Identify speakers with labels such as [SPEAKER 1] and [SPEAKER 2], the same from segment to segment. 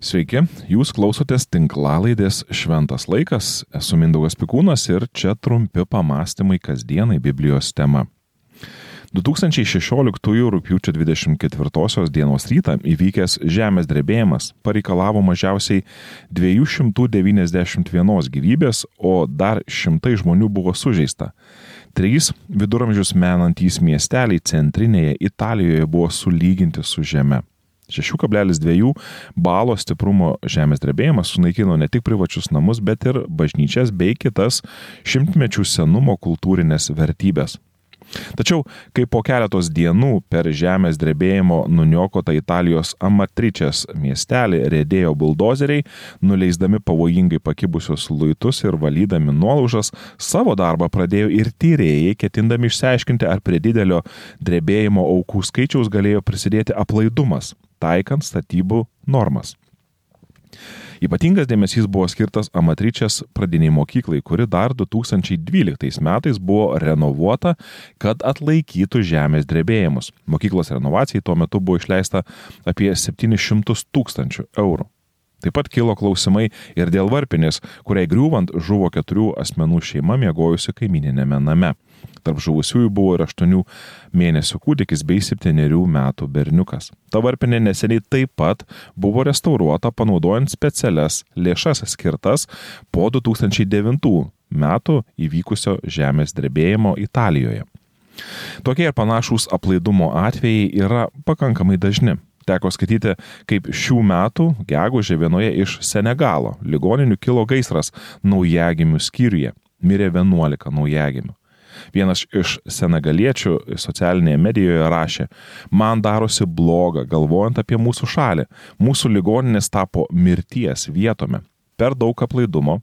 [SPEAKER 1] Sveiki, jūs klausotės tinklalaidės Šventas laikas, esu Mindaugas Pikūnas ir čia trumpi pamastymai kasdienai Biblijos tema. 2016 rūpiučio 24 dienos rytą įvykęs žemės drebėjimas pareikalavo mažiausiai 291 gyvybės, o dar šimtai žmonių buvo sužeista. Trys viduramžius menantys miesteliai centrinėje Italijoje buvo sulyginti su žeme. 6,2 balo stiprumo žemės drebėjimas sunaikino ne tik privačius namus, bet ir bažnyčias bei kitas šimtmečių senumo kultūrinės vertybės. Tačiau, kai po keletos dienų per žemės drebėjimo nuniokotą Italijos Amatričės miestelį rėdėjo buldozeriai, nuleisdami pavojingai pakibusius luitus ir valydami nuolaužas, savo darbą pradėjo ir tyrėjai, ketindami išsiaiškinti, ar prie didelio drebėjimo aukų skaičiaus galėjo prisidėti aplaidumas taikant statybų normas. Ypatingas dėmesys buvo skirtas Amatričias pradiniai mokyklai, kuri dar 2012 metais buvo renovuota, kad atlaikytų žemės drebėjimus. Mokyklos renovacijai tuo metu buvo išleista apie 700 tūkstančių eurų. Taip pat kilo klausimai ir dėl varpinės, kuriai griūvant žuvo keturių asmenų šeima miegojusi kaimininėme name. Tarp žuvusiųjų buvo ir 8 mėnesių kūdikis bei 7 metų berniukas. Ta varpinė neseniai taip pat buvo restauruota panaudojant specialias lėšas skirtas po 2009 metų įvykusio žemės drebėjimo Italijoje. Tokie ir panašūs aplaidumo atvejai yra pakankamai dažni. Teko skaityti, kaip šių metų gegužė vienoje iš Senegalo ligoninių kilo gaisras naujagimių skyriuje. Mirė 11 naujagimių. Vienas iš senegaliečių socialinėje medijoje rašė, man darosi bloga galvojant apie mūsų šalį. Mūsų ligoninės tapo mirties vietome. Per daug aplaidumo,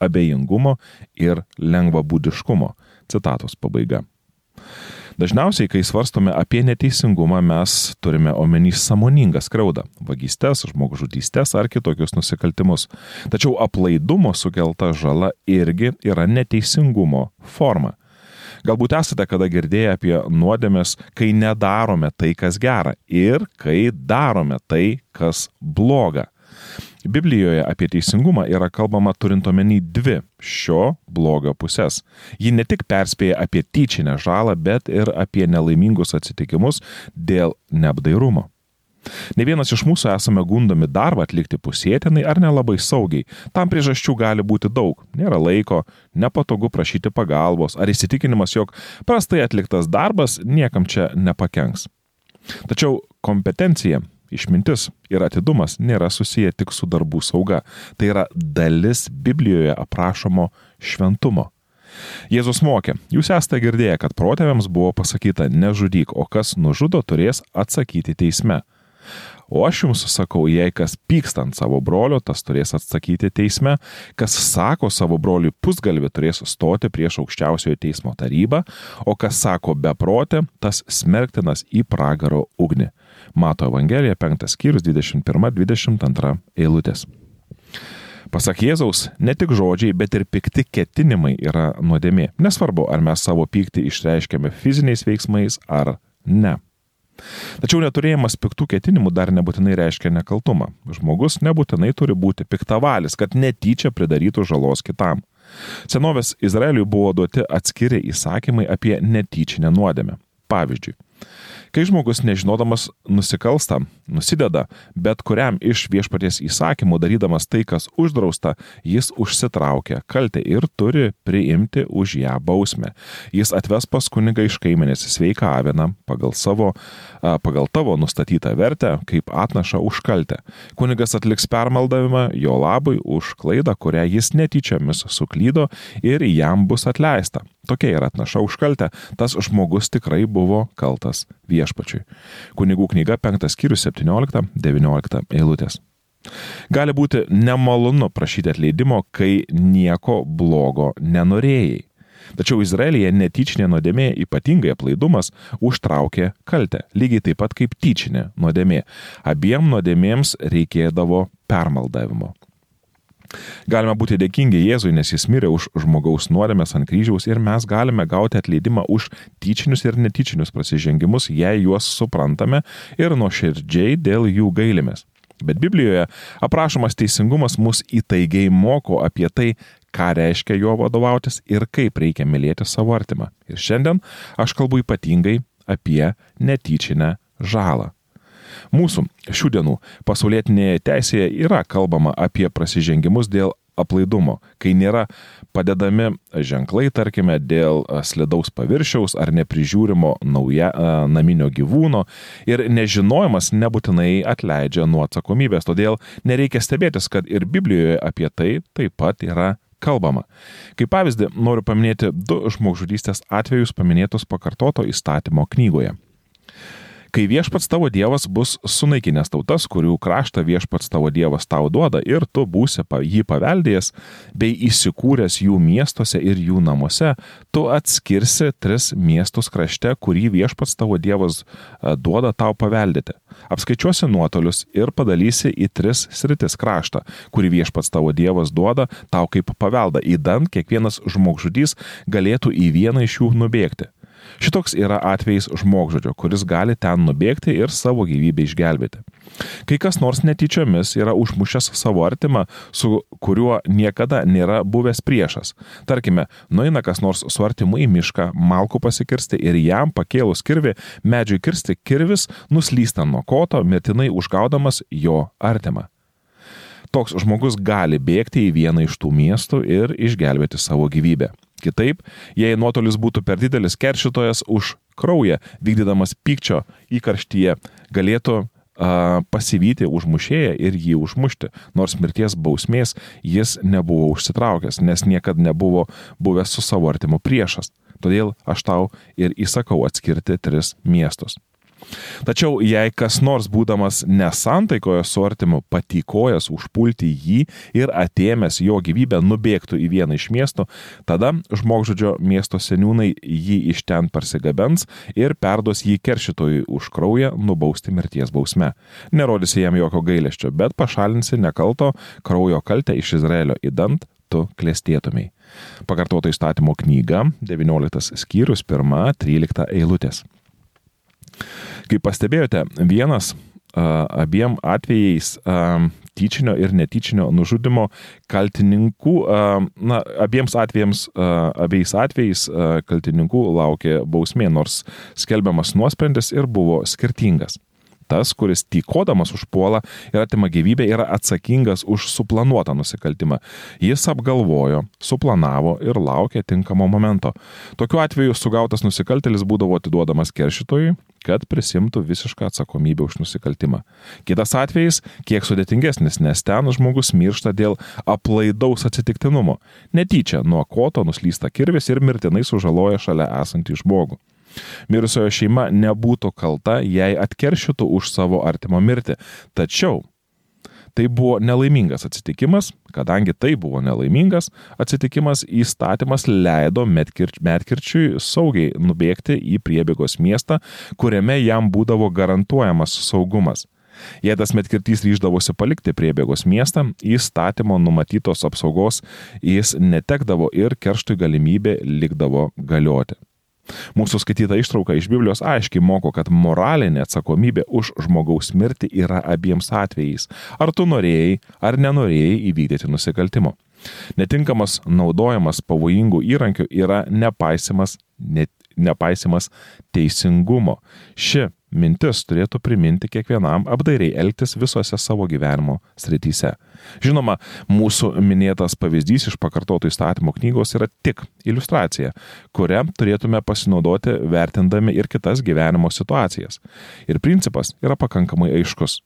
[SPEAKER 1] abejingumo ir lengvabūdiškumo. Citatos pabaiga. Dažniausiai, kai svarstome apie neteisingumą, mes turime omeny samoningą skriaudą - vagystės, žmogžudystės ar kitokius nusikaltimus. Tačiau aplaidumo sukelta žala irgi yra neteisingumo forma. Galbūt esate kada girdėję apie nuodėmės, kai nedarome tai, kas gera ir kai darome tai, kas bloga. Biblijoje apie teisingumą yra kalbama turint omeny dvi šio blogio pusės. Ji ne tik perspėja apie tyčinę žalą, bet ir apie nelaimingus atsitikimus dėl neapdairumo. Ne vienas iš mūsų esame gundomi darbą atlikti pusėtinai ar nelabai saugiai. Tam priežasčių gali būti daug. Nėra laiko, nepatogu prašyti pagalbos ar įsitikinimas, jog prastai atliktas darbas niekam čia nepakenks. Tačiau kompetencija Išmintis ir atidumas nėra susiję tik su darbų sauga. Tai yra dalis Biblijoje aprašomo šventumo. Jėzus mokė, jūs esate girdėję, kad protėviams buvo pasakyta nežudyk, o kas nužudo turės atsakyti teisme. O aš jums sakau, jei kas pyksta ant savo brolio, tas turės atsakyti teisme, kas sako savo broliui pusgalvį, turės stoti prieš aukščiausiojo teismo tarybą, o kas sako beprotė, tas smerktinas į pragaro ugnį. Mato Evangelija 5 skyrius 21-22 eilutės. Pasak Jėzaus, ne tik žodžiai, bet ir pikti ketinimai yra nuodėmė. Nesvarbu, ar mes savo pyktį išreiškiame fiziniais veiksmais ar ne. Tačiau neturėjimas piktų ketinimų dar nebūtinai reiškia nekaltumą. Žmogus nebūtinai turi būti piktavalis, kad netyčia pridarytų žalos kitam. Senovės Izraeliui buvo duoti atskiri įsakymai apie netyčinę nuodėmę. Pavyzdžiui, Kai žmogus nežinodamas nusikalsta, nusideda bet kuriam iš viešpaties įsakymų darydamas tai, kas uždrausta, jis užsitraukia kaltę ir turi priimti už ją bausmę. Jis atves pas kunigą iš kaimenės sveiką aviną pagal, savo, pagal tavo nustatytą vertę, kaip atnaša už kaltę. Kunigas atliks permaldavimą jo labui už klaidą, kurią jis netyčiomis suklydo ir jam bus atleista. Tokia yra atnaša už kaltę, tas žmogus tikrai buvo kaltas viešpačiui. Kunigų knyga 5 skyrius 17-19 eilutės. Gali būti nemalonu prašyti atleidimo, kai nieko blogo nenorėjai. Tačiau Izraelyje netyčinė nuodėmė, ypatingai aplaidumas, užtraukė kaltę, lygiai taip pat kaip tyčinė nuodėmė. Abiem nuodėmėms reikėdavo permaldavimo. Galime būti dėkingi Jėzui, nes jis mirė už žmogaus nuodėmės ant kryžiaus ir mes galime gauti atleidimą už tyčinius ir netyčinius prasižengimus, jei juos suprantame ir nuoširdžiai dėl jų gailimės. Bet Biblijoje aprašomas teisingumas mus įtaigiai moko apie tai, ką reiškia juo vadovautis ir kaip reikia mylėti savo artimą. Ir šiandien aš kalbu ypatingai apie netyčinę žalą. Mūsų šių dienų pasaulietinėje teisėje yra kalbama apie prasižengimus dėl aplaidumo, kai nėra padedami ženklai, tarkime, dėl slidaus paviršiaus ar neprižiūrimo nauja naminio gyvūno ir nežinojimas nebūtinai atleidžia nuo atsakomybės, todėl nereikia stebėtis, kad ir Biblijoje apie tai taip pat yra kalbama. Kaip pavyzdį noriu paminėti du žmogžudystės atvejus paminėtus pakartoto įstatymo knygoje kai viešpats tavo Dievas bus sunaikinęs tautas, kurių kraštą viešpats tavo Dievas tau duoda ir tu būsi jį paveldėjęs, bei įsikūręs jų miestuose ir jų namuose, tu atskirsi tris miestus krašte, kurį viešpats tavo Dievas duoda tau paveldėti. Apskaičiuosi nuotolius ir padalysi į tris sritis kraštą, kurį viešpats tavo Dievas duoda tau kaip paveldą, įdant kiekvienas žmogžudys galėtų į vieną iš jų nubėgti. Šitoks yra atvejis žmogžudžio, kuris gali ten nubėgti ir savo gyvybę išgelbėti. Kai kas nors netyčiomis yra užmušęs savo artimą, su kuriuo niekada nėra buvęs priešas. Tarkime, nueina kas nors su artimu į mišką, malku pasikirsti ir jam pakėlus kirvi, medžiui kirsti kirvis nuslysta nuo koto, mirtinai užgaudamas jo artimą toks žmogus gali bėgti į vieną iš tų miestų ir išgelbėti savo gyvybę. Kitaip, jei nuotolis būtų per didelis, keršytojas už kraują, vykdydamas pykčio įkarštyje, galėtų a, pasivyti užmušėją ir jį užmušti, nors mirties bausmės jis nebuvo užsitraukęs, nes niekada nebuvo buvęs su savo artimu priešas. Todėl aš tau ir įsakau atskirti tris miestus. Tačiau jei kas nors būdamas nesantaikoje su artimu patykojas užpulti jį ir atėmęs jo gyvybę nubėgtų į vieną iš miestų, tada žmogžudžio miesto seniūnai jį iš ten parsigabens ir perduos jį keršytojui už kraują nubausti mirties bausme. Nerodysi jam jokio gailesčio, bet pašalinsi nekalto kraujo kaltę iš Izraelio įdant tu klėstėtumai. Pakartoto įstatymo knyga, 19 skyrius, 1-13 eilutės. Kaip pastebėjote, vienas abiem atvejais tyčinio ir netyčinio nužudimo kaltininkų, na, abiems atvejams, abiejais atvejais kaltininkų laukė bausmė, nors skelbiamas nuosprendis ir buvo skirtingas tas, kuris tykodamas užpuola ir atima gyvybę, yra atsakingas už suplanuotą nusikaltimą. Jis apgalvojo, suplanavo ir laukė tinkamo momento. Tokiu atveju sugautas nusikaltelis būdavo atiduodamas keršytojui, kad prisimtų visišką atsakomybę už nusikaltimą. Kitas atvejis kiek sudėtingesnis, nes ten žmogus miršta dėl aplaidaus atsitiktinumo. Netyčia nuo koto nuslysta kirvis ir mirtinai sužaloja šalia esantį žmogų. Mirusiojo šeima nebūtų kalta, jei atkeršytų už savo artimo mirtį. Tačiau tai buvo nelaimingas atsitikimas, kadangi tai buvo nelaimingas atsitikimas, įstatymas leido Metkirčiui saugiai nubėgti į priebėgos miestą, kuriame jam būdavo garantuojamas saugumas. Jei tas metkirtys ryždavosi palikti priebėgos miestą, įstatymo numatytos apsaugos jis netekdavo ir kerštui galimybė likdavo galioti. Mūsų skaityta ištrauka iš Biblijos aiškiai moko, kad moralinė atsakomybė už žmogaus mirtį yra abiems atvejais. Ar tu norėjai ar nenorėjai įvykdyti nusikaltimo. Netinkamas naudojimas pavojingų įrankių yra nepaisimas, net, nepaisimas teisingumo. Ši mintis turėtų priminti kiekvienam apdairiai elgtis visose savo gyvenimo srityse. Žinoma, mūsų minėtas pavyzdys iš pakartotų įstatymų knygos yra tik iliustracija, kurią turėtume pasinaudoti vertindami ir kitas gyvenimo situacijas. Ir principas yra pakankamai aiškus.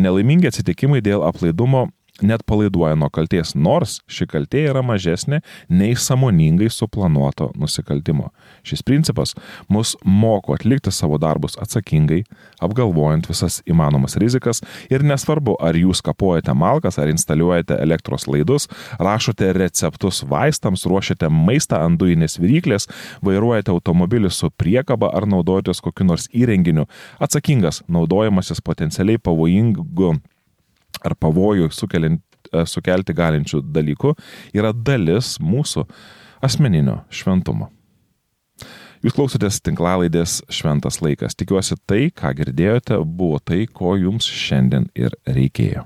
[SPEAKER 1] Nelaimingi atsitikimai dėl aplaidumo net palaiduoja nuo kalties, nors ši kaltė yra mažesnė nei samoningai suplanuoto nusikaltimo. Šis principas mus moko atlikti savo darbus atsakingai, apgalvojant visas įmanomas rizikas ir nesvarbu, ar jūs kapojate malkas, ar instaliuojate elektros laidus, rašote receptus vaistams, ruošiate maistą ant dujinės viryklės, vairuojate automobilį su priekaba ar naudojatės kokiu nors įrenginiu, atsakingas naudojimasis potencialiai pavojingu ar pavojų e, sukelti galinčių dalykų yra dalis mūsų asmeninio šventumo. Jūs klausotės tinklalaidės Šventas laikas. Tikiuosi tai, ką girdėjote, buvo tai, ko jums šiandien ir reikėjo.